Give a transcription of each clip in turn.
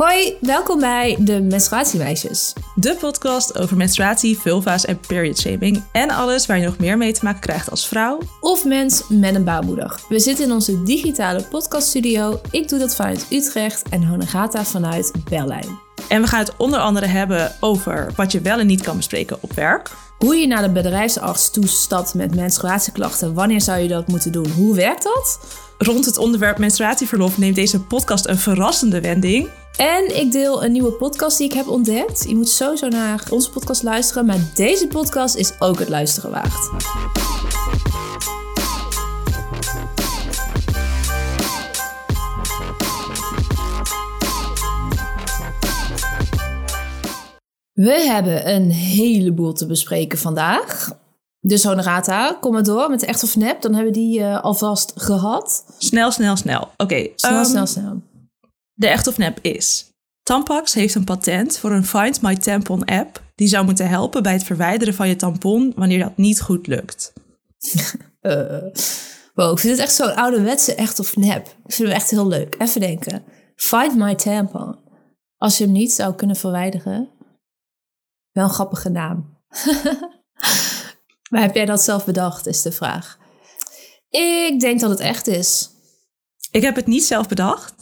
Hoi, welkom bij de Menstruatiewijsjes. De podcast over menstruatie, vulva's en period shaming. En alles waar je nog meer mee te maken krijgt als vrouw. Of mens met een baarmoeder. We zitten in onze digitale podcaststudio. Ik doe dat vanuit Utrecht en Honegata vanuit Berlijn. En we gaan het onder andere hebben over wat je wel en niet kan bespreken op werk. Hoe je naar de bedrijfsarts toestapt met menstruatieklachten. Wanneer zou je dat moeten doen? Hoe werkt dat? Rond het onderwerp menstruatieverlof neemt deze podcast een verrassende wending. En ik deel een nieuwe podcast die ik heb ontdekt. Je moet sowieso naar onze podcast luisteren, maar deze podcast is ook het luisteren waard. We hebben een heleboel te bespreken vandaag. Dus Honorata, kom maar door met de echt of nep. Dan hebben we die uh, alvast gehad. Snel, snel, snel. Oké. Okay, snel, um, snel, snel. De echt of nep is. Tampax heeft een patent voor een Find My Tampon app. Die zou moeten helpen bij het verwijderen van je tampon wanneer dat niet goed lukt. uh, wow, ik vind het echt zo'n ouderwetse echt of nep. Ik vind het echt heel leuk. Even denken. Find My Tampon. Als je hem niet zou kunnen verwijderen. Wel een grappige naam. maar heb jij dat zelf bedacht, is de vraag. Ik denk dat het echt is. Ik heb het niet zelf bedacht.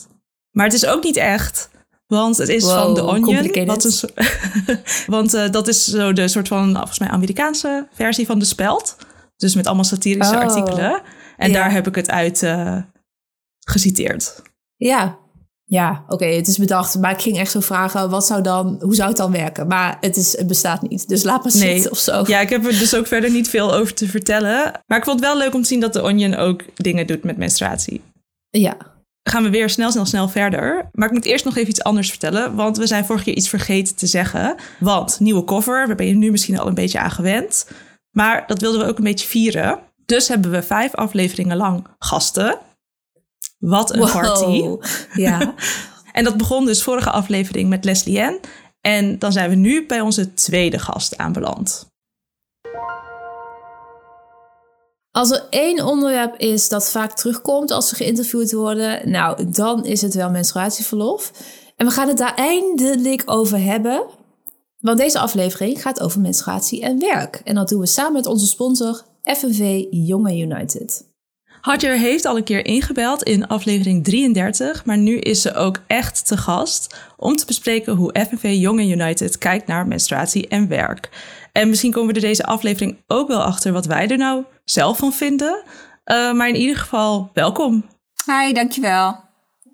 Maar het is ook niet echt. Want het is van The Onion. Wat is, want uh, dat is zo de soort van, volgens mij, Amerikaanse versie van de speld. Dus met allemaal satirische oh, artikelen. En ja. daar heb ik het uit uh, geciteerd. Ja, ja, oké, okay, het is bedacht. Maar ik ging echt zo vragen, wat zou dan, hoe zou het dan werken? Maar het, is, het bestaat niet, dus laat maar nee. zitten of zo. Ja, ik heb er dus ook verder niet veel over te vertellen. Maar ik vond het wel leuk om te zien dat de Onion ook dingen doet met menstruatie. Ja, gaan we weer snel, snel, snel verder. Maar ik moet eerst nog even iets anders vertellen. Want we zijn vorige keer iets vergeten te zeggen. Want nieuwe cover, daar ben je nu misschien al een beetje aan gewend. Maar dat wilden we ook een beetje vieren. Dus hebben we vijf afleveringen lang gasten. Wat een party. Ja. en dat begon dus vorige aflevering met Leslie Ann. En dan zijn we nu bij onze tweede gast aanbeland. Als er één onderwerp is dat vaak terugkomt als ze geïnterviewd worden, nou, dan is het wel menstruatieverlof. En we gaan het daar eindelijk over hebben. Want deze aflevering gaat over menstruatie en werk. En dat doen we samen met onze sponsor FNV Jonge United. Hadjer heeft al een keer ingebeld in aflevering 33, maar nu is ze ook echt te gast om te bespreken hoe FNV Jonge United kijkt naar menstruatie en werk. En misschien komen we er deze aflevering ook wel achter wat wij er nou zelf van vinden. Uh, maar in ieder geval, welkom. Hi, dankjewel.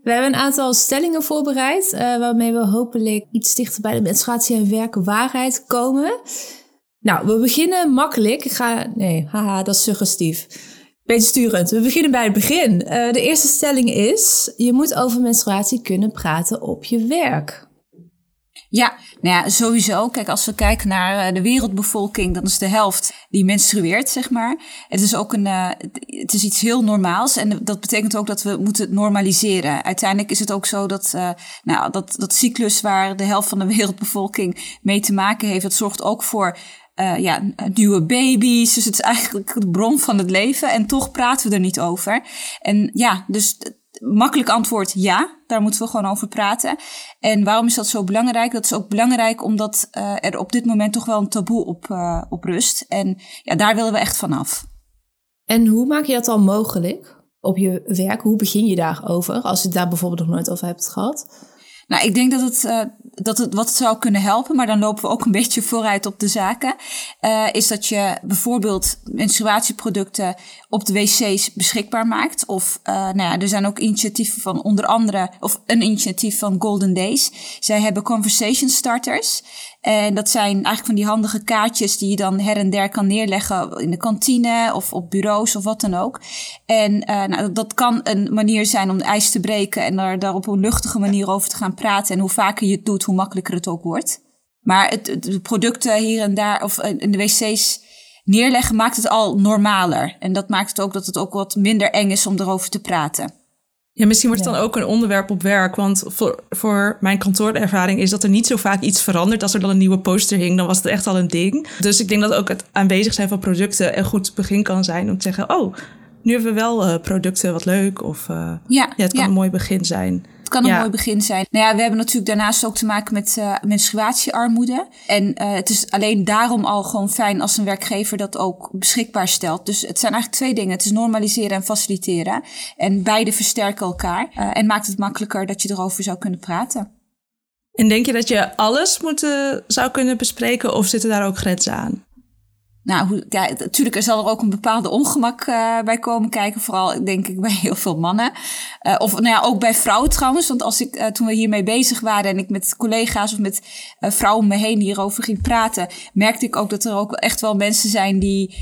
We hebben een aantal stellingen voorbereid, uh, waarmee we hopelijk iets dichter bij de menstruatie en werk waarheid komen. Nou, we beginnen makkelijk. Ik ga, nee, haha, dat is suggestief. Beetje sturend. We beginnen bij het begin. Uh, de eerste stelling is: je moet over menstruatie kunnen praten op je werk. Ja, nou ja, sowieso. Kijk, als we kijken naar eh, de wereldbevolking, dan is de helft die menstrueert, zeg maar. Het is ook een, uh, het is iets heel normaals en dat betekent ook dat we moeten normaliseren. Uiteindelijk is het ook zo dat, uh, nou, dat, dat cyclus waar de helft van de wereldbevolking mee te maken heeft, dat zorgt ook voor ja, nieuwe baby's. Dus het is eigenlijk de bron van het leven. En toch praten we er niet over. En ja, dus makkelijk antwoord ja. Daar moeten we gewoon over praten. En waarom is dat zo belangrijk? Dat is ook belangrijk omdat uh, er op dit moment toch wel een taboe op, uh, op rust. En ja, daar willen we echt vanaf. En hoe maak je dat dan mogelijk op je werk? Hoe begin je daarover als je het daar bijvoorbeeld nog nooit over hebt gehad? Nou, ik denk dat het, uh, dat het wat zou kunnen helpen, maar dan lopen we ook een beetje vooruit op de zaken. Uh, is dat je bijvoorbeeld menstruatieproducten op de wc's beschikbaar maakt. Of uh, nou ja, er zijn ook initiatieven van onder andere, of een initiatief van Golden Days. Zij hebben conversation starters. En dat zijn eigenlijk van die handige kaartjes die je dan her en der kan neerleggen in de kantine of op bureaus of wat dan ook. En uh, nou, dat kan een manier zijn om de ijs te breken en er daar op een luchtige manier over te gaan praten. En hoe vaker je het doet, hoe makkelijker het ook wordt. Maar het, de producten hier en daar of in de wc's neerleggen maakt het al normaler. En dat maakt het ook dat het ook wat minder eng is om erover te praten. Ja, misschien wordt het dan ook een onderwerp op werk. Want voor, voor mijn kantoorervaring is dat er niet zo vaak iets verandert. Als er dan een nieuwe poster hing, dan was het echt al een ding. Dus ik denk dat ook het aanwezig zijn van producten een goed begin kan zijn om te zeggen: Oh, nu hebben we wel uh, producten, wat leuk. Of uh, ja, ja, het kan een mooi begin zijn kan een Ja. mooi begin zijn. Nou ja, we hebben natuurlijk daarnaast ook te maken met eh, menstruatiearmoede. En eh, het is alleen daarom al gewoon fijn als een werkgever dat ook beschikbaar stelt. Dus het zijn eigenlijk twee dingen. Het is normaliseren en faciliteren. En beide versterken elkaar. eh, en maakt het makkelijker dat je erover zou kunnen praten. En denk je dat je alles moet, zou kunnen bespreken of zitten daar ook grenzen aan? Nou, natuurlijk er zal er ook een bepaalde ongemak eh, bij komen kijken. Vooral denk ik bij heel veel mannen. Eh, of nou ja, ook bij vrouwen trouwens. Want als ik, eh, toen we hiermee bezig waren en ik met collega's of met vrouwen om me heen hierover ging praten, merkte ik ook dat er ook echt wel mensen zijn die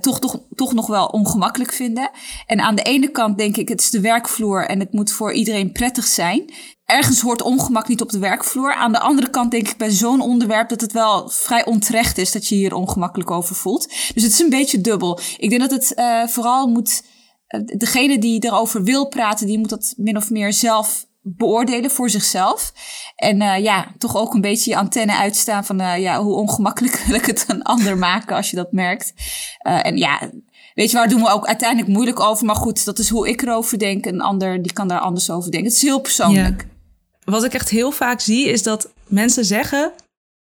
toch, toch, toch nog wel ongemakkelijk vinden. En aan de ene kant denk ik, het is de werkvloer en het moet voor iedereen prettig zijn. Ergens hoort ongemak niet op de werkvloer. Aan de andere kant denk ik bij zo'n onderwerp dat het wel vrij onterecht is dat je hier ongemakkelijk over voelt. Dus het is een beetje dubbel. Ik denk dat het uh, vooral moet. Uh, degene die erover wil praten, die moet dat min of meer zelf beoordelen voor zichzelf. En uh, ja, toch ook een beetje je antenne uitstaan van ja, hoe ongemakkelijk wil ik het een ander maken als je dat merkt. en ja, Weet je waar, doen we ook uiteindelijk moeilijk over. Maar goed, dat is hoe ik erover denk. Een ander die kan daar anders over denken. Het is heel persoonlijk. Wat ik echt heel vaak zie, is dat mensen zeggen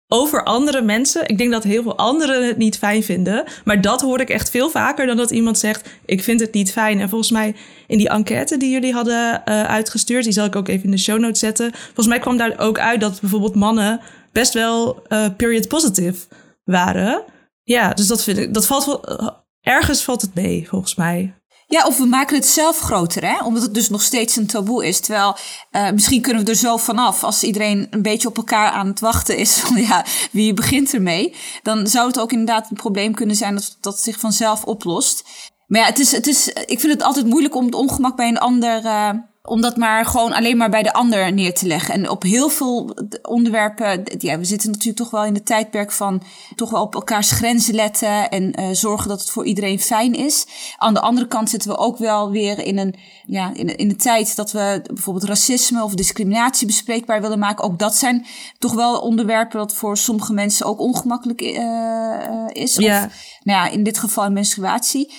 over andere mensen. Ik denk dat heel veel anderen het niet fijn vinden. Maar dat hoor ik echt veel vaker dan dat iemand zegt: Ik vind het niet fijn. En volgens mij in die enquête die jullie hadden uh, uitgestuurd, die zal ik ook even in de show notes zetten. Volgens mij kwam daar ook uit dat bijvoorbeeld mannen best wel uh, period positive waren. Ja, dus dat vind ik, dat valt wel. Ergens valt het mee, volgens mij. Ja, of we maken het zelf groter, hè? omdat het dus nog steeds een taboe is. Terwijl uh, misschien kunnen we er zo vanaf. Als iedereen een beetje op elkaar aan het wachten is van ja, wie begint ermee. Dan zou het ook inderdaad een probleem kunnen zijn dat dat zich vanzelf oplost. Maar ja, het is, het is, ik vind het altijd moeilijk om het ongemak bij een ander... Uh, om dat maar gewoon alleen maar bij de ander neer te leggen. En op heel veel onderwerpen, ja, we zitten natuurlijk toch wel in het tijdperk van toch wel op elkaars grenzen letten en uh, zorgen dat het voor iedereen fijn is. Aan de andere kant zitten we ook wel weer in een, ja, in, in de tijd dat we bijvoorbeeld racisme of discriminatie bespreekbaar willen maken. Ook dat zijn toch wel onderwerpen dat voor sommige mensen ook ongemakkelijk uh, is. Ja. Of, nou ja, in dit geval menstruatie.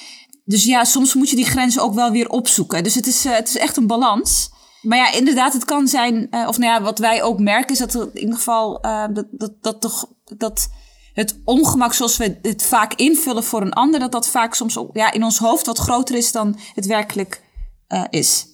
Dus ja, soms moet je die grenzen ook wel weer opzoeken. Dus het is, uh, het is echt een balans. Maar ja, inderdaad, het kan zijn, uh, of nou ja, wat wij ook merken, is dat er in ieder geval uh, dat, dat, dat toch dat het ongemak zoals we het vaak invullen voor een ander, dat dat vaak soms ja, in ons hoofd wat groter is dan het werkelijk is.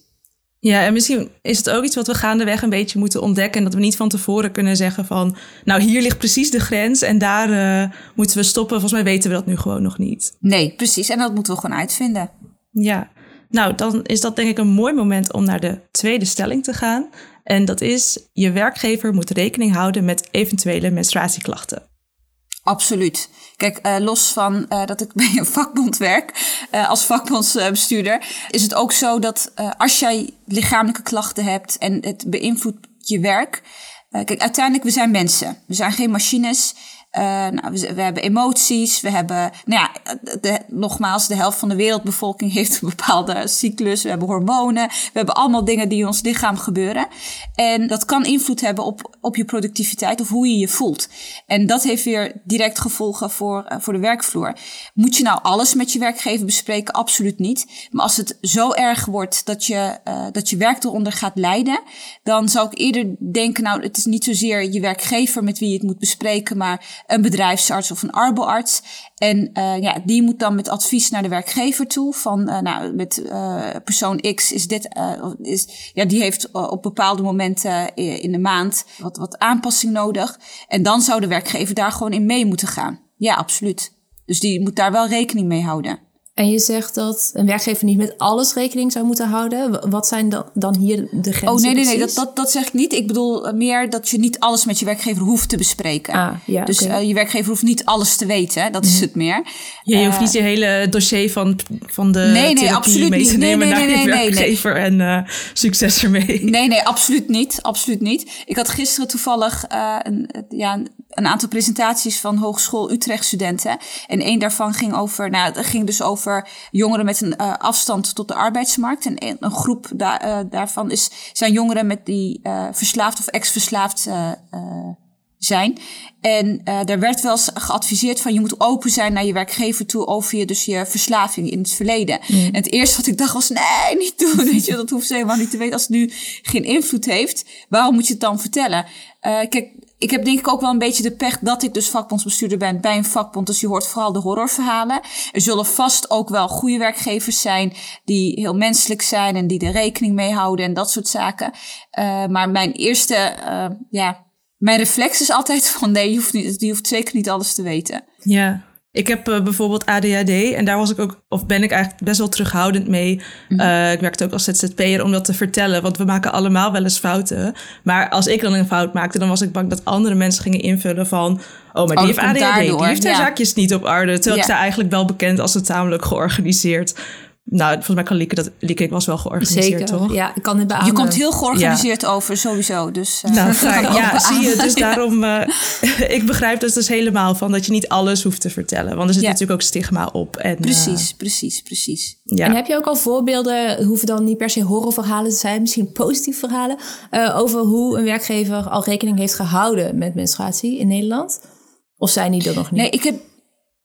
Ja, en misschien is het ook iets wat we gaandeweg een beetje moeten ontdekken. En dat we niet van tevoren kunnen zeggen van... nou, hier ligt precies de grens en daar uh, moeten we stoppen. Volgens mij weten we dat nu gewoon nog niet. Nee, precies. En dat moeten we gewoon uitvinden. Ja. Nou, dan is dat denk ik een mooi moment om naar de tweede stelling te gaan. En dat is, je werkgever moet rekening houden met eventuele menstruatieklachten. Absoluut. Kijk, uh, los van uh, dat ik bij een vakbond werk, uh, als vakbondsbestuurder, is het ook zo dat als jij lichamelijke klachten hebt en het beïnvloedt je werk. kijk, uiteindelijk, we zijn mensen. We zijn geen machines. Uh, nou, we, hebben emoties, we hebben, nou ja, nogmaals, de helft van de wereldbevolking heeft een bepaalde cyclus. We hebben hormonen, we hebben allemaal dingen die in ons lichaam gebeuren. En dat kan invloed hebben op, op je productiviteit of hoe je je voelt. En dat heeft weer direct gevolgen voor, uh, voor de werkvloer. Moet je nou alles met je werkgever bespreken? Absoluut niet. Maar als het zo erg wordt dat je, uh, dat je werk eronder gaat lijden, dan zou ik eerder denken, nou, het is niet zozeer je werkgever met wie je het moet bespreken, maar een bedrijfsarts of een arboarts. En uh, ja, die moet dan met advies naar de werkgever toe. Van uh, nou, met uh, persoon X is dit. is, ja, die heeft op bepaalde momenten in de maand wat, wat aanpassing nodig. En dan zou de werkgever daar gewoon in mee moeten gaan. Ja, absoluut. Dus die moet daar wel rekening mee houden. En je zegt dat een werkgever niet met alles rekening zou moeten houden. Wat zijn dan, dan hier de grenzen? Oh nee, nee, nee, dat, dat, dat zeg ik niet. Ik bedoel meer dat je niet alles met je werkgever hoeft te bespreken. Ah, ja, dus okay. uh, je werkgever hoeft niet alles te weten, dat is het meer. Ja, je hoeft niet je hele dossier van, van de nee, nee, absoluut mee te nemen nee, nee, naar nee, je nee, werkgever nee. en uh, succes ermee. Nee, nee, absoluut niet. Absoluut niet. Ik had gisteren toevallig uh, een, ja, een aantal presentaties van Hogeschool Utrecht studenten. En één daarvan ging over, nou, het ging dus over jongeren met een uh, afstand tot de arbeidsmarkt. En een, een groep da uh, daarvan is, zijn jongeren met die uh, verslaafd of ex-verslaafd zijn. En daar werd wel eens geadviseerd van je moet open zijn naar je werkgever toe over je, dus je verslaving in het verleden. En het eerste wat ik dacht was, nee, niet doen. Weet je, dat hoeft ze helemaal niet te weten. Als het nu geen invloed heeft, waarom moet je het dan vertellen? Kijk, ik heb denk ik ook wel een beetje de pech dat ik dus vakbondsbestuurder ben bij een vakbond. Dus je hoort vooral de horrorverhalen. Er zullen vast ook wel goede werkgevers zijn die heel menselijk zijn en die er rekening mee houden en dat soort zaken. Uh, maar mijn eerste, uh, ja, mijn reflex is altijd van nee, je hoeft, niet, je hoeft zeker niet alles te weten. Ja, ik heb uh, bijvoorbeeld ADHD en daar was ik ook, of ben ik eigenlijk best wel terughoudend mee. Mm -hmm. uh, ik werkte ook als ZZP'er om dat te vertellen, want we maken allemaal wel eens fouten. Maar als ik dan een fout maakte, dan was ik bang dat andere mensen gingen invullen van... Oh, maar die oh, heeft ADHD, daardoor. die heeft haar ja. zaakjes niet op orde. Terwijl ja. ik sta eigenlijk wel bekend als het tamelijk georganiseerd. Nou, volgens mij kan Lieke dat. Lieke, ik was wel georganiseerd, Zeker. toch? Ja, ik kan het beamen. Je komt heel georganiseerd ja. over, sowieso. Dus, uh, nou. Ja, zie je. Dus daarom. Uh, ik begrijp dat dus helemaal van dat je niet alles hoeft te vertellen. Want er zit ja. natuurlijk ook stigma op. En, precies, uh, precies, precies. Ja. En heb je ook al voorbeelden, hoeven dan niet per se horrorverhalen te zijn, misschien positieve verhalen, over hoe een werkgever al rekening heeft gehouden met menstruatie in Nederland? Of zijn die er nog niet? Nee, ik heb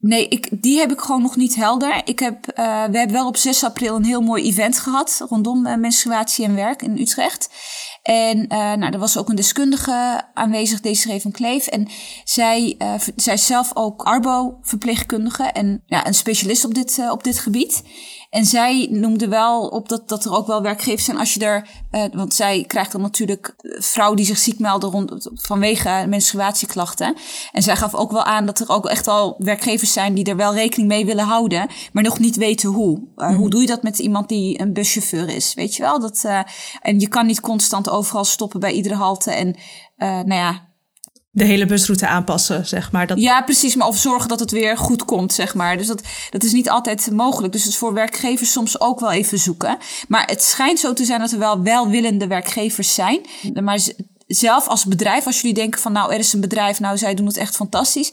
Nee, ik, die heb ik gewoon nog niet helder. Ik heb, uh, we hebben wel op 6 april een heel mooi event gehad rondom uh, menstruatie en werk in Utrecht. En uh, nou, er was ook een deskundige aanwezig, Desiree van Kleef. En zij, zij is zelf ook arbo-verpleegkundige en ja, een specialist op dit, op dit gebied. En zij noemde wel op dat, dat er ook wel werkgevers zijn als je er, uh, want zij krijgt dan natuurlijk vrouwen die zich ziek melden rond, vanwege menstruatieklachten. En zij gaf ook wel aan dat er ook echt al werkgevers zijn die er wel rekening mee willen houden, maar nog niet weten hoe. Uh. Hoe doe je dat met iemand die een buschauffeur is? Weet je wel? Dat, uh, en je kan niet constant overal stoppen bij iedere halte. En nou ja, de hele busroute aanpassen, zeg maar. Dat... Ja, precies. Maar of zorgen dat het weer goed komt, zeg maar. Dus dat, dat is niet altijd mogelijk. Dus het is voor werkgevers soms ook wel even zoeken. Maar het schijnt zo te zijn dat er wel welwillende werkgevers zijn. Maar zelf als bedrijf, als jullie denken van nou, er is een bedrijf, nou, zij doen het echt fantastisch.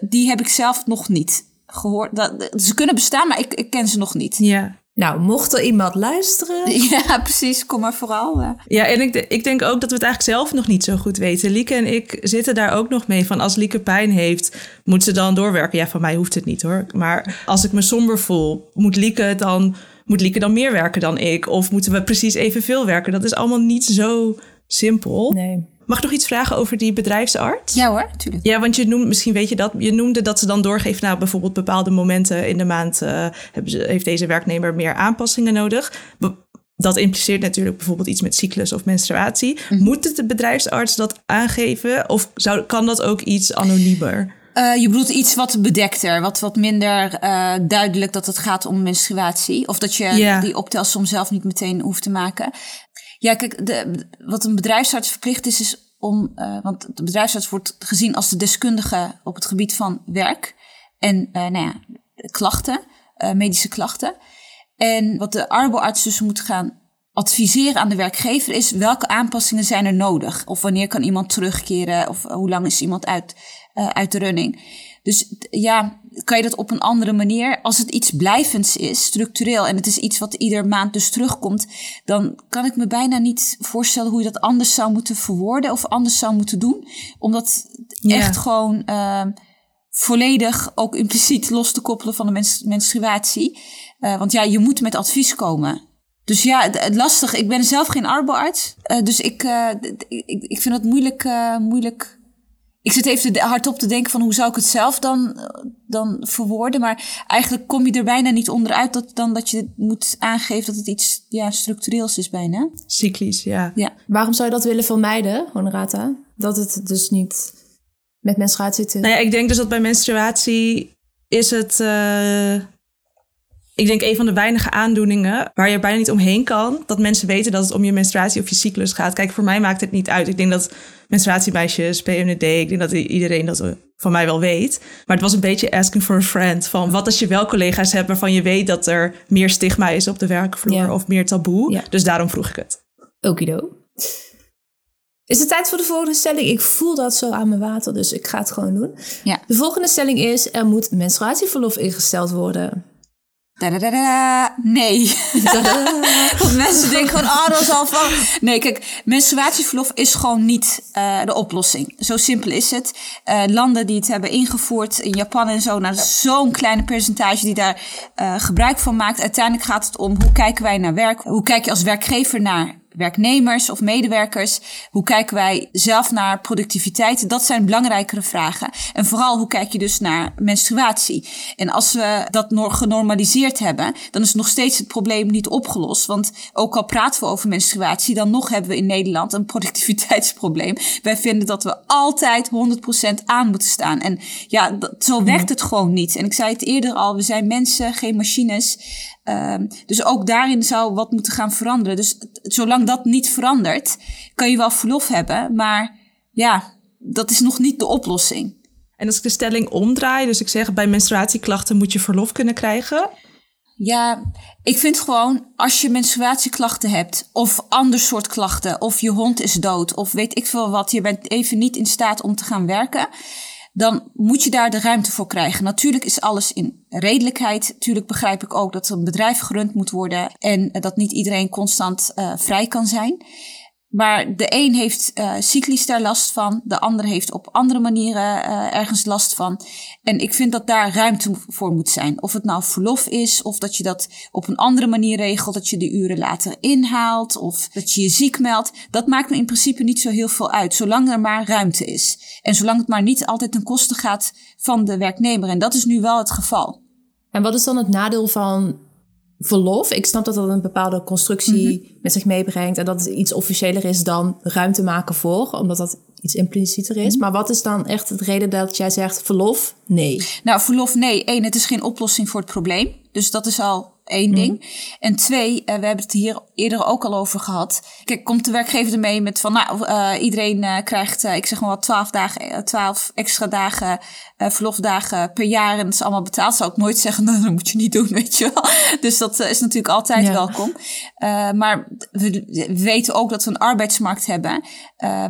Die heb ik zelf nog niet gehoord. Dat, ze kunnen bestaan, maar ik, ik ken ze nog niet. Ja. Nou, mocht er iemand luisteren. Ja, precies. Kom maar vooral. Ja, en ik, ik denk ook dat we het eigenlijk zelf nog niet zo goed weten. Lieke en ik zitten daar ook nog mee van als Lieke pijn heeft, moet ze dan doorwerken. Ja, van mij hoeft het niet hoor. Maar als ik me somber voel, moet Lieke dan, moet Lieke dan meer werken dan ik? Of moeten we precies evenveel werken? Dat is allemaal niet zo simpel. Nee. Mag ik nog iets vragen over die bedrijfsarts? Ja hoor, natuurlijk. Ja, want je noemt, misschien weet je dat, je noemde dat ze dan doorgeeft naar bijvoorbeeld bepaalde momenten in de maand uh, ze, heeft deze werknemer meer aanpassingen nodig. Dat impliceert natuurlijk bijvoorbeeld iets met cyclus of menstruatie. Mm-hmm. Moet de bedrijfsarts dat aangeven of zou, kan dat ook iets anoniemer? Uh, je bedoelt iets wat bedekter, wat, wat minder uh, duidelijk dat het gaat om menstruatie. Of dat je yeah. die optelsom zelf niet meteen hoeft te maken. Ja, kijk, wat een bedrijfsarts verplicht is, is om. Uh, want de bedrijfsarts wordt gezien als de deskundige op het gebied van werk en uh, nou ja, klachten, uh, medische klachten. En wat de arboarts dus moet gaan adviseren aan de werkgever is welke aanpassingen zijn er nodig? Of wanneer kan iemand terugkeren? Of hoe lang is iemand uit, uit de running? Dus ja, kan je dat op een andere manier. Als het iets blijvends is, structureel, en het is iets wat ieder maand dus terugkomt, dan kan ik me bijna niet voorstellen hoe je dat anders zou moeten verwoorden of anders zou moeten doen. Omdat ja. echt gewoon uh, volledig ook impliciet los te koppelen van de mens menstruatie. Uh, want ja, je moet met advies komen. Dus ja, lastig. Ik ben zelf geen arboarts. Uh, dus ik, ik, ik vind het moeilijk, moeilijk ik zit even hardop te denken van hoe zou ik het zelf dan, dan verwoorden. Maar eigenlijk kom je er bijna niet onderuit dat, dan dat je moet aangeven dat het iets ja, structureels is bijna. Cyclisch, ja. ja. Waarom zou je dat willen vermijden, Honorata? Dat het dus niet met menstruatie te... Nou ja, ik denk dus dat bij menstruatie is het... Uh, ik denk een van de weinige aandoeningen waar je bijna niet omheen kan. Dat mensen weten dat het om je menstruatie of je cyclus gaat. Kijk, voor mij maakt het niet uit. Ik denk dat menstruatiemeisjes, PMD, ik denk dat iedereen dat van mij wel weet. Maar het was een beetje asking for a friend. Van wat als je wel collega's hebt waarvan je weet dat er meer stigma is op de werkvloer ja. of meer taboe. Ja. Dus daarom vroeg ik het. Okido. Is het tijd voor de volgende stelling? Ik voel dat zo aan mijn water, dus ik ga het gewoon doen. Ja. De volgende stelling is: er moet menstruatieverlof ingesteld worden. Da-da-da-da. Nee. Want mensen denken gewoon, ah, dat is al van... Nee, kijk, menstruatieverlof is gewoon niet uh, de oplossing. Zo simpel is het. Uh, landen die het hebben ingevoerd, in Japan en zo... nou, zo'n kleine percentage die daar uh, gebruik van maakt. Uiteindelijk gaat het om, hoe kijken wij naar werk? Hoe kijk je als werkgever naar werknemers of medewerkers? Hoe kijken wij zelf naar productiviteit? Dat zijn belangrijkere vragen. En vooral, hoe kijk je dus naar menstruatie? En als we dat genormaliseerd hebben, dan is nog steeds het probleem niet opgelost. Want ook al praten we over menstruatie, dan nog hebben we in Nederland een productiviteitsprobleem. Wij vinden dat we altijd 100% aan moeten staan. En ja, dat, zo werkt het gewoon niet. En ik zei het eerder al, we zijn mensen, geen machines. Um, dus ook daarin zou wat moeten gaan veranderen. Dus zolang dat niet verandert, kan je wel verlof hebben. Maar ja, dat is nog niet de oplossing. En als ik de stelling omdraai, dus ik zeg bij menstruatieklachten moet je verlof kunnen krijgen. Ja, ik vind gewoon als je menstruatieklachten hebt of ander soort klachten of je hond is dood of weet ik veel wat, je bent even niet in staat om te gaan werken dan moet je daar de ruimte voor krijgen. Natuurlijk is alles in redelijkheid. Natuurlijk begrijp ik ook dat een bedrijf gerund moet worden en dat niet iedereen constant uh, vrij kan zijn. Maar de een heeft uh, cyclisch daar last van, de ander heeft op andere manieren uh, ergens last van. En ik vind dat daar ruimte voor moet zijn. Of het nou verlof is, of dat je dat op een andere manier regelt, dat je de uren later inhaalt, of dat je je ziek meldt. Dat maakt me in principe niet zo heel veel uit, zolang er maar ruimte is. En zolang het maar niet altijd ten koste gaat van de werknemer. En dat is nu wel het geval. En wat is dan het nadeel van verlof. Ik snap dat dat een bepaalde constructie mhm. met zich meebrengt en dat het iets officiëler is dan ruimte maken voor, omdat dat iets implicieter is. Mhm. Maar wat is dan echt het reden dat jij zegt verlof? Nee. Nou, verlof nee. Eén, het is geen oplossing voor het probleem. Dus dat is al één mhm. ding. En twee, uh, we hebben het hier eerder ook al over gehad. Kijk, komt de werkgever ermee met van, nou, uh, iedereen uh, krijgt, ik zeg maar wat, twaalf dagen, twaalf extra dagen uh, verlofdagen per jaar en het is allemaal betaald. Zou ik nooit zeggen, nou, dat moet je niet doen, weet je wel. Dus dat uh, is natuurlijk altijd welkom. Uh, maar we, we, weten ook dat we een arbeidsmarkt hebben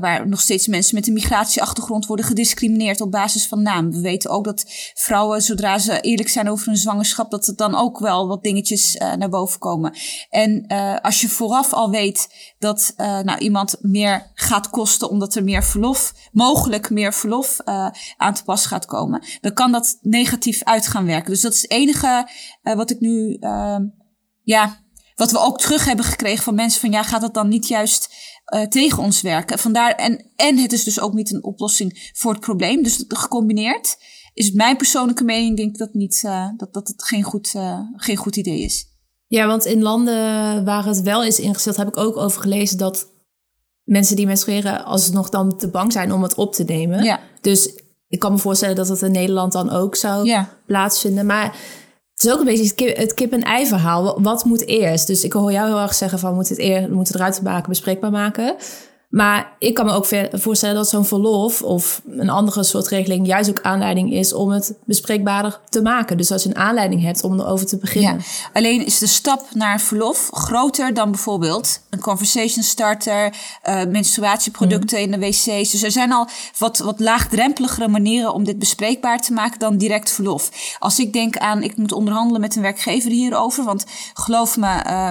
waar nog steeds mensen met een migratieachtergrond worden gediscrimineerd op basis van naam. We weten ook dat vrouwen, zodra ze eerlijk zijn over hun zwangerschap, dat er dan ook wel wat dingetjes naar boven komen. En als je vooraf al weet dat nou, iemand meer gaat kosten omdat er meer verlof, mogelijk meer verlof aan te pas gaat komen komen, dan kan dat negatief uit gaan werken. Dus dat is het enige uh, wat ik nu, uh, ja, wat we ook terug hebben gekregen van mensen van ja, gaat dat dan niet juist uh, tegen ons werken? Vandaar, en, en het is dus ook niet een oplossing voor het probleem. Dus gecombineerd is mijn persoonlijke mening, denk ik dat, niet, uh, dat, dat het geen goed, geen goed idee is. Ja, want in landen waar het wel is ingesteld, heb ik ook over gelezen dat mensen die menstrueren alsnog dan te bang zijn om het op te nemen. Ja. Dus ik kan me voorstellen dat dat in Nederland dan ook zou plaatsvinden. Maar het is ook een beetje het kip-en-ei verhaal. Wat moet eerst? Dus ik hoor jou heel erg zeggen van... we moeten het, eer, we moeten het maken, bespreekbaar maken. Maar ik kan me ook voorstellen dat zo'n verlof of een andere soort regeling juist ook aanleiding is om het bespreekbaarder te maken. Dus als je een aanleiding hebt om erover te beginnen. Alleen is de stap naar verlof groter dan bijvoorbeeld een conversation starter, uh, menstruatieproducten in de wc's. Dus er zijn al wat, wat laagdrempeligere manieren om dit bespreekbaar te maken dan direct verlof. Als ik denk aan, ik moet onderhandelen met een werkgever hierover, want geloof me. Uh,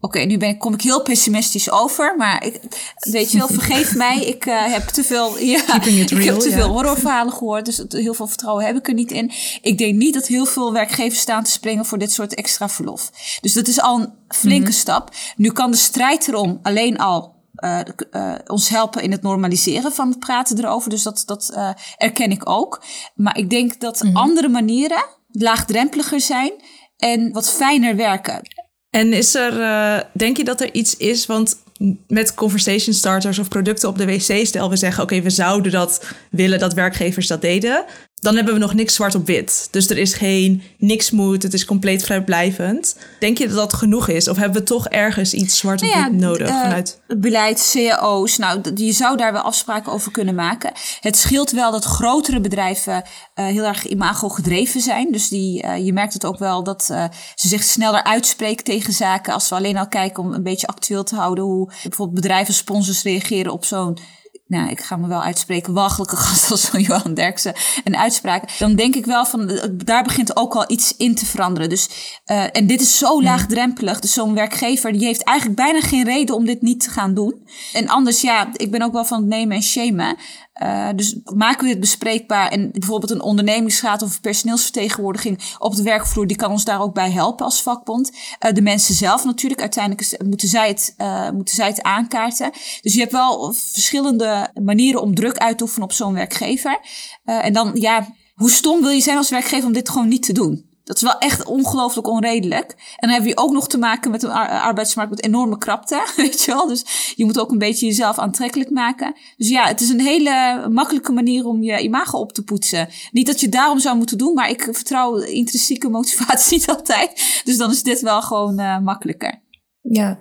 Oké, nu ben ik, kom ik heel pessimistisch over, maar ik, weet je wel, vergeef mij. Ik uh, heb te veel, ja, ik heb te veel horrorverhalen gehoord, dus heel veel vertrouwen heb ik er niet in. Ik denk niet dat heel veel werkgevers staan te springen voor dit soort extra verlof. Dus dat is al een flinke mhm. stap. Nu kan de strijd erom alleen al uh, uh, ons helpen in het normaliseren van het praten erover. Dus dat, dat uh, erken ik ook. Maar ik denk dat mhm. andere manieren laagdrempeliger zijn en wat fijner werken. En is er, uh, denk je dat er iets is, want met conversation starters of producten op de wc, stel we zeggen, oké, we zouden dat willen dat werkgevers dat deden dan hebben we nog niks zwart op wit. Dus er is geen niks moet, het is compleet vrijblijvend. Denk je dat dat genoeg is? Of hebben we toch ergens iets zwart op nou wit nodig uh, vanuit? Beleid, cao's, nou, je zou daar wel afspraken over kunnen maken. Het scheelt wel dat grotere bedrijven uh, heel erg imago gedreven zijn. Dus die, uh, je merkt het ook wel dat ze zich sneller uitspreken tegen zaken. Als we alleen al kijken om een beetje actueel te houden hoe bijvoorbeeld bedrijven sponsors reageren op zo'n nou, ik ga me wel uitspreken, walgelijke gast als van Johan Derksen en uitspraken, dan denk ik wel van, eh, daar begint ook al iets in te veranderen. Dus, uh, en dit is zo laagdrempelig, dus zo'n werkgever, die heeft eigenlijk bijna geen reden om dit niet te gaan doen. En anders, ja, ik ben ook wel van het nemen en shamen. Uh, dus maken we dit bespreekbaar en bijvoorbeeld een ondernemingsraad of personeelsvertegenwoordiging op de werkvloer, die kan ons daar ook bij helpen als vakbond. Uh, de mensen zelf natuurlijk, uiteindelijk moeten zij, het, uh, moeten zij het aankaarten. Dus je hebt wel verschillende manieren om druk uit te oefenen op zo'n werkgever. en dan, ja, hoe stom wil je zijn als werkgever om dit gewoon niet te doen? Dat is wel echt ongelooflijk onredelijk. En dan hebben we ook nog te maken met een arbeidsmarkt met enorme krapte, weet je wel. Dus je moet ook een beetje jezelf aantrekkelijk maken. Dus ja, het is een hele makkelijke manier om je imago op te poetsen. Niet dat je daarom zou moeten doen, maar ik vertrouw intrinsieke motivatie niet altijd. Dus dan is dit wel gewoon uh, makkelijker. Ja.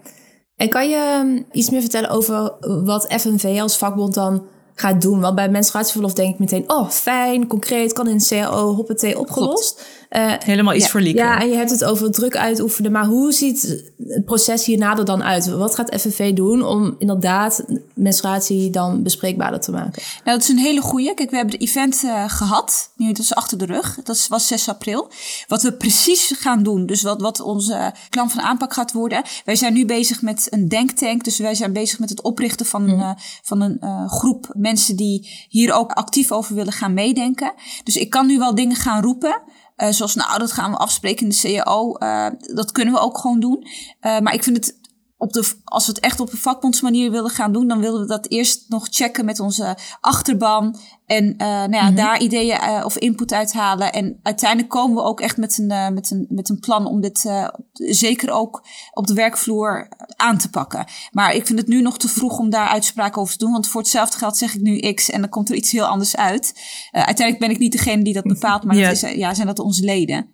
En kan je um, iets meer vertellen over wat FNV als vakbond dan gaat doen? Want bij menstruatieverlof denk ik meteen, oh fijn, concreet, kan in een CAO, hoppatee, opgelost. Uh, Helemaal iets ja, voor Lieke. Ja, en je hebt het over druk uitoefenen. Maar hoe ziet het proces hierna er dan uit? Wat gaat FNV doen om inderdaad menstruatie dan bespreekbaarder te maken? Nou, dat is een hele goeie. Kijk, we hebben de event uh, gehad. Nu, dat is achter de rug. Dat was 6 april. Wat we precies gaan doen, dus wat, wat onze plan van aanpak gaat worden. Wij zijn nu bezig met een denktank. Dus wij zijn bezig met het oprichten van, mm. uh, van een groep mensen die hier ook actief over willen gaan meedenken. Dus ik kan nu wel dingen gaan roepen. Uh, zoals, nou, dat gaan we afspreken in de CAO. Uh, dat kunnen we ook gewoon doen. Uh, maar ik vind het op de, als we het echt op een vakbondsmanier willen gaan doen, dan willen we dat eerst nog checken met onze achterban. En uh, nou ja, mm -hmm. daar ideeën uh, of input uithalen. En uiteindelijk komen we ook echt met een, uh, met een, met een plan om dit zeker ook op de werkvloer aan te pakken. Maar ik vind het nu nog te vroeg om daar uitspraken over te doen. Want voor hetzelfde geld zeg ik nu X en dan komt er iets heel anders uit. uiteindelijk ben ik niet degene die dat bepaalt, maar ja. Is, ja, zijn dat onze leden.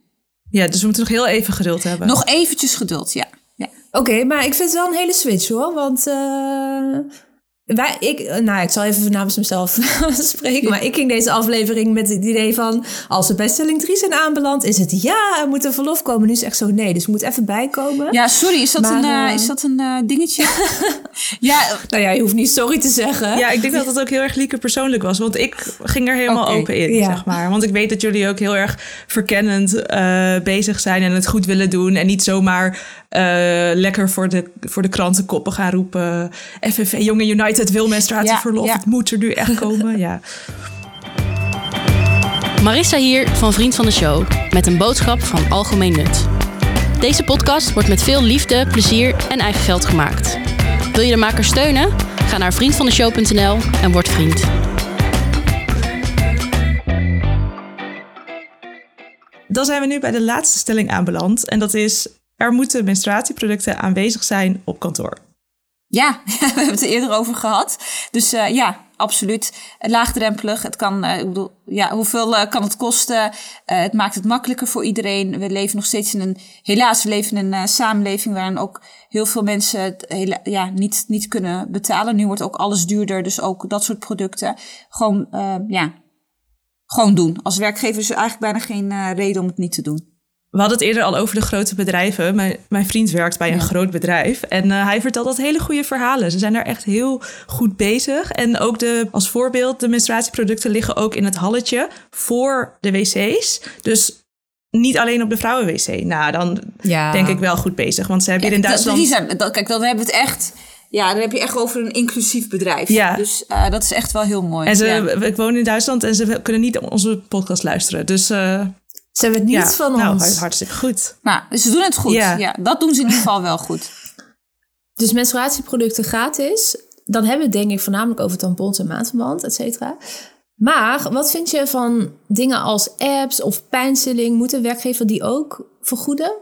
Ja, dus we moeten nog heel even geduld hebben. Nog eventjes geduld, ja. Oké, maar ik vind het wel een hele switch hoor. Want uh, wij, ik, nou, ik zal even namens mezelf spreken. Maar ik ging deze aflevering met het idee van... als we bij stelling 3 zijn aanbeland, is het ja, er moet een verlof komen. Nu is het echt zo nee, dus moet even bijkomen. Ja, sorry, is dat maar, een, uh, is dat een uh, dingetje? ja, nou ja, je hoeft niet sorry te zeggen. Ja, ik denk dat het ook heel erg lieke persoonlijk was. Want ik ging er helemaal okay, open in, ja. zeg maar. Want ik weet dat jullie ook heel erg verkennend uh, bezig zijn... en het goed willen doen. En niet zomaar lekker voor de, voor de krantenkoppen gaan roepen... FNV Jonge United wil menstruatieverlof. Ja, ja. Het moet er nu echt komen. ja. Marissa hier van Vriend van de Show met een boodschap van algemeen nut. Deze podcast wordt met veel liefde, plezier en eigen geld gemaakt. Wil je de maker steunen? Ga naar vriendvandeshow.nl en word vriend. Dan zijn we nu bij de laatste stelling aanbeland. En dat is: er moeten menstruatieproducten aanwezig zijn op kantoor. Ja, we hebben het er eerder over gehad. Dus uh, ja, absoluut laagdrempelig. Het kan, uh, ik bedoel, ja, hoeveel uh, kan het kosten? het maakt het makkelijker voor iedereen. We leven nog steeds in een, helaas, we leven in een samenleving waarin ook heel veel mensen het hele, ja, niet, niet kunnen betalen. Nu wordt ook alles duurder, dus ook dat soort producten. Gewoon, ja, gewoon doen. Als werkgever is er eigenlijk bijna geen reden om het niet te doen. We hadden het eerder al over de grote bedrijven. Mijn, mijn vriend werkt bij een ja. groot bedrijf. En uh, hij vertelt dat hele goede verhalen. Ze zijn daar echt heel goed bezig. En ook de, als voorbeeld, de menstruatieproducten liggen ook in het halletje voor de wc's. Dus niet alleen op de vrouwenwc. Nou, dan ja. denk ik wel goed bezig. Want ze hebben ja, hier in Duitsland... Dat, dat, kijk, dan hebben we het echt... Ja, dan heb je echt over een inclusief bedrijf. Ja. Dus uh, dat is echt wel heel mooi. En ze, ja. ik woon in Duitsland en ze kunnen niet onze podcast luisteren. Dus... Uh, ze hebben het niet ja, van nou, ons. hartstikke goed. Maar ze doen het goed. Ja. ja, dat doen ze in ieder geval wel goed. Dus menstruatieproducten gratis. Dan hebben we het denk ik voornamelijk over tampons en maandverband, et cetera. Maar wat vind je van dingen als apps of pijnstilling? Moet een werkgever die ook vergoeden?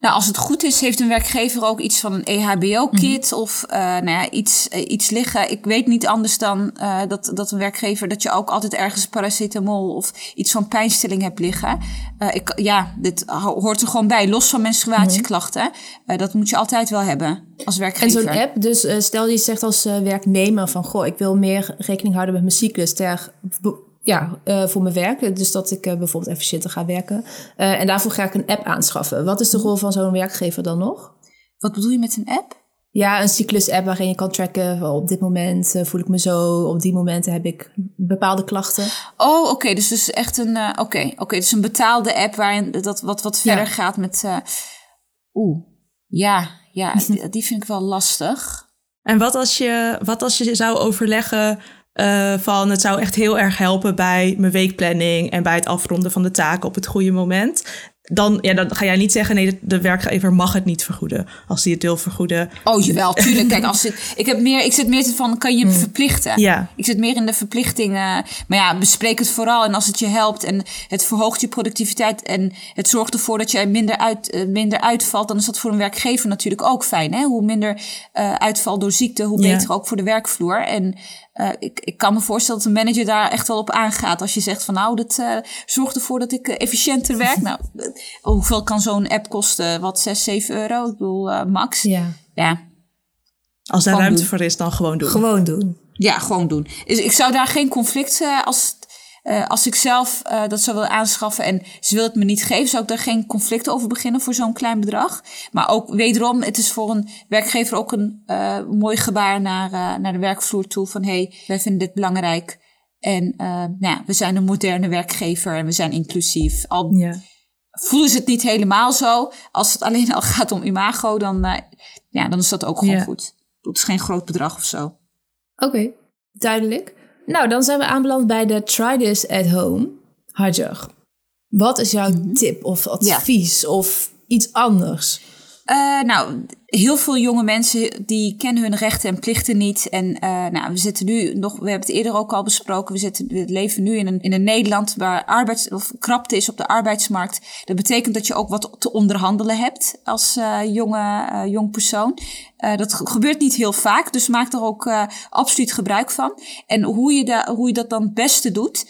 Nou, als het goed is, heeft een werkgever ook iets van een EHBO-kit mm. of uh, nou ja, iets, uh, iets liggen. Ik weet niet anders dan uh, dat, dat een werkgever dat je ook altijd ergens paracetamol of iets van pijnstilling hebt liggen. ik, ja, dit hoort er gewoon bij, los van menstruatieklachten. Mm. dat moet je altijd wel hebben als werkgever. En zo'n app, dus stel je zegt als werknemer van, goh, ik wil meer rekening houden met mijn cyclus ter ja, uh, voor mijn werk. Dus dat ik uh, bijvoorbeeld efficiënter ga werken. Uh, en daarvoor ga ik een app aanschaffen. Wat is de rol van zo'n werkgever dan nog? Wat bedoel je met een app? Ja, een cyclus-app waarin je kan tracken. Op dit moment eh, voel ik me zo. Op die momenten heb ik bepaalde klachten. Oh, oké. dus dus echt een. eh, Oké, oké. dus een betaalde app waarin dat wat, wat verder Ja. gaat met. eh, Oeh. Ja, ja. die, die vind ik wel lastig. En wat als je, wat als je zou overleggen eh, van het zou echt heel erg helpen bij mijn weekplanning en bij het afronden van de taken op het goede moment. Dan, ja, dan ga jij niet zeggen, nee, de, de werkgever mag het niet vergoeden. Als die het wil vergoeden. Oh, jawel, tuurlijk. Kijk, als ik, ik, heb meer, ik zit meer van, kan je hem verplichten? Ja. Ik zit meer in de verplichting. eh, maar ja, bespreek het vooral. En als het je helpt en het verhoogt je productiviteit... en het zorgt ervoor dat je minder, uit, eh, minder uitvalt... dan is dat voor een werkgever natuurlijk ook fijn. Hè? Hoe minder eh, uitval door ziekte, hoe Ja. beter ook voor de werkvloer. En eh, ik, ik kan me voorstellen dat een manager daar echt wel op aangaat. Als je zegt van nou, dat eh, zorgt ervoor dat ik eh, efficiënter werk. nou, hoeveel kan zo'n app kosten? Wat, 6, 7 euro? Ik bedoel, eh, max. Ja, Ja, Als daar ruimte doen. voor is, dan gewoon doen. gewoon doen. Ja, gewoon doen. Dus ik zou daar geen conflict eh, als, eh, als ik zelf eh, dat zou willen aanschaffen en ze wil het me niet geven, zou ik daar geen conflict over beginnen voor zo'n klein bedrag. Maar ook wederom, het is voor een werkgever ook een eh, mooi gebaar naar, eh, naar de werkvloer toe van hey, wij vinden dit belangrijk. En eh, nou ja, we zijn een moderne werkgever en we zijn inclusief. Al Ja. voelen ze het niet helemaal zo, als het alleen al gaat om imago, dan, ja, dan is dat ook gewoon Ja. goed. Het is geen groot bedrag of zo. Oké, duidelijk. Nou, dan zijn we aanbeland bij de Try This at Home. Hajar, wat is jouw tip of advies of iets anders? Eh, nou, heel veel jonge mensen die kennen hun rechten en plichten niet. En eh, nou, we zitten nu nog, we hebben het eerder ook al besproken, we, zitten, leven nu in een, in een Nederland waar arbeids, of krapte is op de arbeidsmarkt. Dat betekent dat je ook wat te onderhandelen hebt als eh, jonge, eh, jong persoon. Dat ge- gebeurt niet heel vaak, dus maak er ook absoluut gebruik van. En hoe je, hoe je dat dan het beste doet.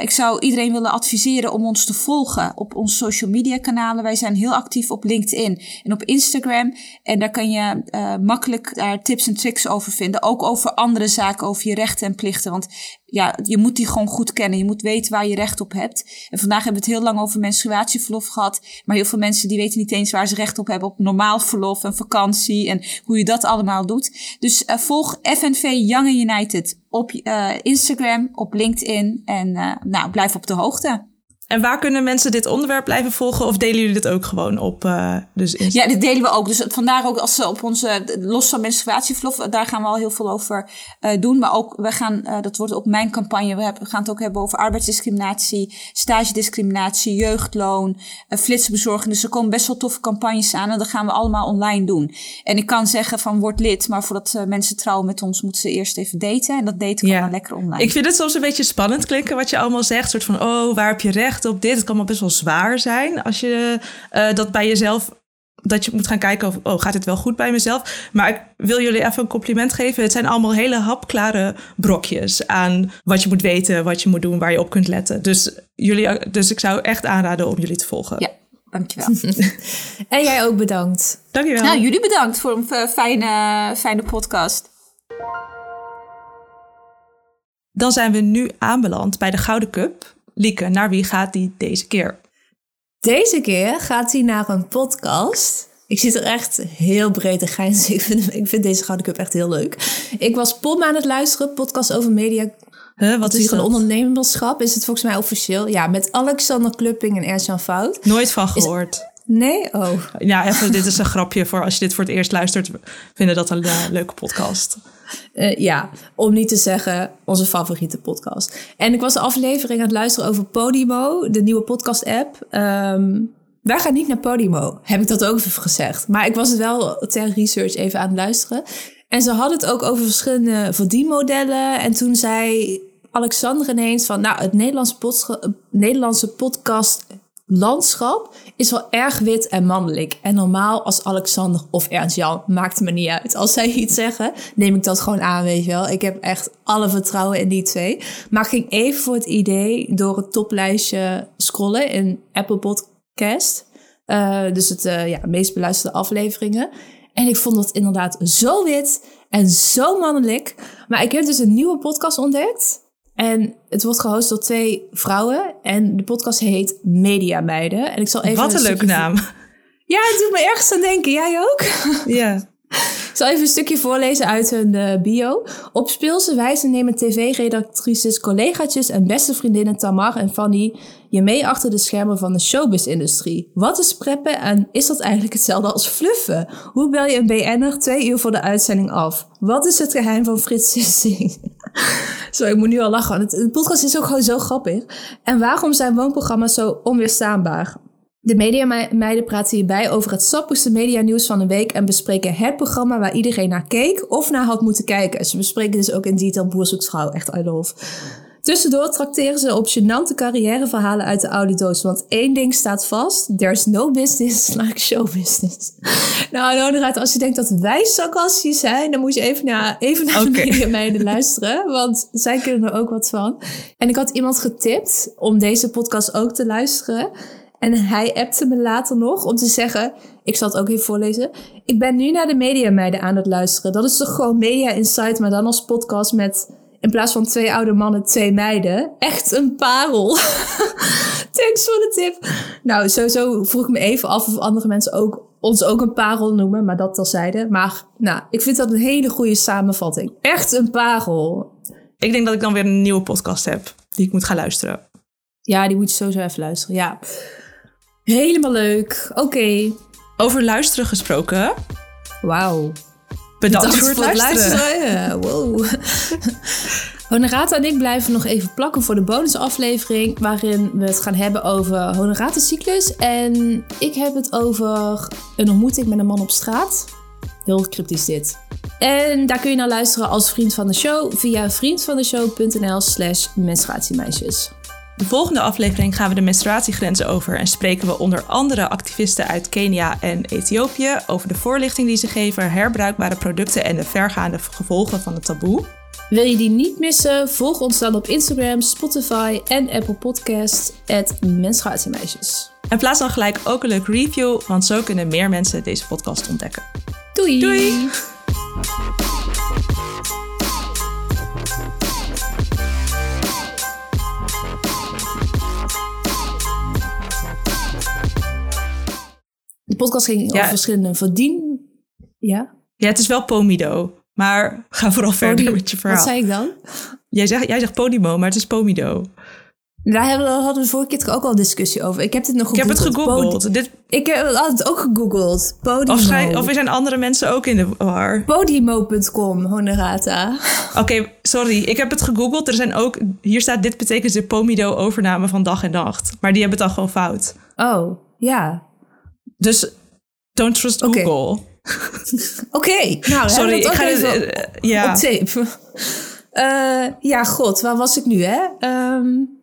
ik zou iedereen willen adviseren om ons te volgen op onze social media kanalen. Wij zijn heel actief op LinkedIn en op Instagram. En daar kan je eh, makkelijk daar tips en tricks over vinden. Ook over andere zaken, over je rechten en plichten. Want ja, je moet die gewoon goed kennen. Je moet weten waar je recht op hebt. En vandaag hebben we het heel lang over menstruatieverlof gehad. Maar heel veel mensen die weten niet eens waar ze recht op hebben. Op normaal verlof en vakantie en hoe je dat allemaal doet. Dus eh, volg FNV Young United op eh, Instagram, op LinkedIn. En nou, blijf op de hoogte. En waar kunnen mensen dit onderwerp blijven volgen? Of delen jullie dit ook gewoon op? eh, dus Insta- Ja, dit delen we ook. Dus vandaar ook als ze op onze, los van menstruatieverlof, daar gaan we al heel veel over eh, doen. Maar ook, we gaan, eh, dat wordt ook mijn campagne, we, hebben, we gaan het ook hebben over arbeidsdiscriminatie, stagediscriminatie, jeugdloon, uh, flitsbezorging. Dus er komen best wel toffe campagnes aan en dat gaan we allemaal online doen. En ik kan zeggen van word lid, maar voordat mensen trouwen met ons, moeten ze eerst even daten. En dat daten kan Ja. dan lekker online. Ik vind het soms een beetje spannend klinken wat je allemaal zegt. soort van, oh, waar heb je recht op dit? Het kan wel best wel zwaar zijn als je eh, dat bij jezelf... Dat je moet gaan kijken of, oh, gaat dit wel goed bij mezelf? Maar ik wil jullie even een compliment geven. Het zijn allemaal hele hapklare brokjes aan wat je moet weten, wat je moet doen, waar je op kunt letten. Dus, jullie, dus ik zou echt aanraden om jullie te volgen. Ja, dankjewel. En jij ook bedankt. Dankjewel. nou, jullie bedankt voor een eh, fijne, fijne podcast. Dan zijn we nu aanbeland bij de Gouden Cup. Lieke, naar wie gaat die deze keer? Deze keer gaat hij naar een podcast. Ik zit er echt heel breed in grijns. Ik vind, ik vind deze Gouden Cup echt heel leuk. Ik was Pom aan het luisteren, podcast over media. Huh, wat is Is dat? ondernemerschap? Is het volgens mij officieel? Ja, met Alexander Klupping en Ersan Fout. Nooit van gehoord. Nee? Oh. Ja, even, dit is een grapje voor als je dit voor het eerst luistert. We vinden dat een eh, leuke podcast. Eh, ja, om niet te zeggen onze favoriete podcast. En ik was de aflevering aan het luisteren over Podimo, de nieuwe podcast-app. Ehm, wij gaan niet naar Podimo, heb ik dat ook even gezegd. Maar ik was het wel ter research even aan het luisteren. En ze hadden het ook over verschillende verdienmodellen. En toen zei Alexander ineens van... nou, het Nederlandse, eh, Nederlandse podcast landschap is wel erg wit en mannelijk. En normaal als Alexander of Ernst-Jan, maakt me niet uit. Als zij iets zeggen, neem ik dat gewoon aan, weet je wel. Ik heb echt alle vertrouwen in die twee. Maar ik ging even voor het idee door het toplijstje scrollen in Apple Podcast. Eh, dus het eh, ja, meest beluisterde afleveringen. En ik vond dat inderdaad zo wit en zo mannelijk. Maar ik heb dus een nieuwe podcast ontdekt. En het wordt gehost door twee vrouwen. En de podcast heet Media Meiden. En ik zal even Wat een leuke naam. Ja, het doet me ergens aan denken. Jij ook? Ja. Ik zal even een stukje voorlezen uit hun uh, bio. Op speelse wijze nemen tv-redactrices, collegaatjes en beste vriendinnen Tamar en Fanny je mee achter de schermen van de showbiz-industrie. Wat is preppen en is dat eigenlijk hetzelfde als fluffen? Hoe bel je een BN'er twee uur voor de uitzending af? Wat is het geheim van Frits Sissing? Sorry, ik moet nu al lachen. Het, podcast is ook gewoon zo grappig. En waarom zijn woonprogramma's zo onweerstaanbaar? De mediameiden praten hierbij over het sappigste medianieuws van de week en bespreken het programma waar iedereen naar keek of naar had moeten kijken. Ze bespreken dus ook in detail Boer Echt, I love. Tussendoor trakteren ze op gênante carrièreverhalen uit de oude doos. Want één ding staat vast. There's no business like show business. nou, nou als je denkt dat wij sarcastisch zijn... dan moet je even naar, even naar okay. de mediameiden luisteren. Want zij kunnen er ook wat van. En ik had iemand getipt om deze podcast ook te luisteren... En hij appte me later nog om te zeggen, ik zal het ook even voorlezen. Ik ben nu naar de Mediameiden aan het luisteren. Dat is toch gewoon Media Insight, maar dan als podcast met in plaats van twee oude mannen, twee meiden. Echt een parel. Thanks voor de tip. Nou, sowieso vroeg ik me even af of andere mensen ook, ons ook een parel noemen, maar dat terzijde. Maar nou, ik vind dat een hele goede samenvatting. Echt een parel. Ik denk dat ik dan weer een nieuwe podcast heb die ik moet gaan luisteren. Ja, die moet je sowieso even luisteren. Ja. Helemaal leuk. Oké. Over luisteren gesproken. Wauw. Bedankt voor het, luisteren. luisteren. Wow. Honorata en ik blijven nog even plakken voor de bonusaflevering... waarin we het gaan hebben over Honorata-cyclus. En ik heb het over een ontmoeting met een man op straat. Heel cryptisch dit. En daar kun je naar luisteren als vriend van de show... via vriendvandeshow.nl slash menstruatiemeisjes. De volgende aflevering gaan we de menstruatiegrenzen over en spreken we onder andere activisten uit Kenia en Ethiopië over de voorlichting die ze geven, herbruikbare producten en de vergaande gevolgen van het taboe. Wil je die niet missen? Volg ons dan op Instagram, Spotify en Apple Podcast menstruatiemeisjes. En plaats dan gelijk ook een leuk review, want zo kunnen meer mensen deze podcast ontdekken. Doei! Doei! Podcast ging over verschillende verdien... Ja? Ja, het is wel Pomido. Maar ga vooral verder met je verhaal. Wat zei ik dan? Jij zegt, jij zegt Podimo, maar het is Pomido. Daar hebben we, hadden we vorige keer ook al discussie over. Ik heb dit nog gegoogeld. Ik heb het gegoogeld. Dit... Ik heb het ook gegoogeld. Podimo. Of, er zijn andere mensen ook in de war. Podimo.com, Honorata. Oké, sorry. Ik heb het gegoogeld. Er zijn ook... Hier staat, dit betekent de Pomido-overname van dag en nacht. Maar die hebben het dan gewoon fout. Oh, ja. Dus don't trust Google. Oké, nou, sorry, ik ga even uh, ja. op tape. Uh, ja, god, waar was ik nu, hè? Um,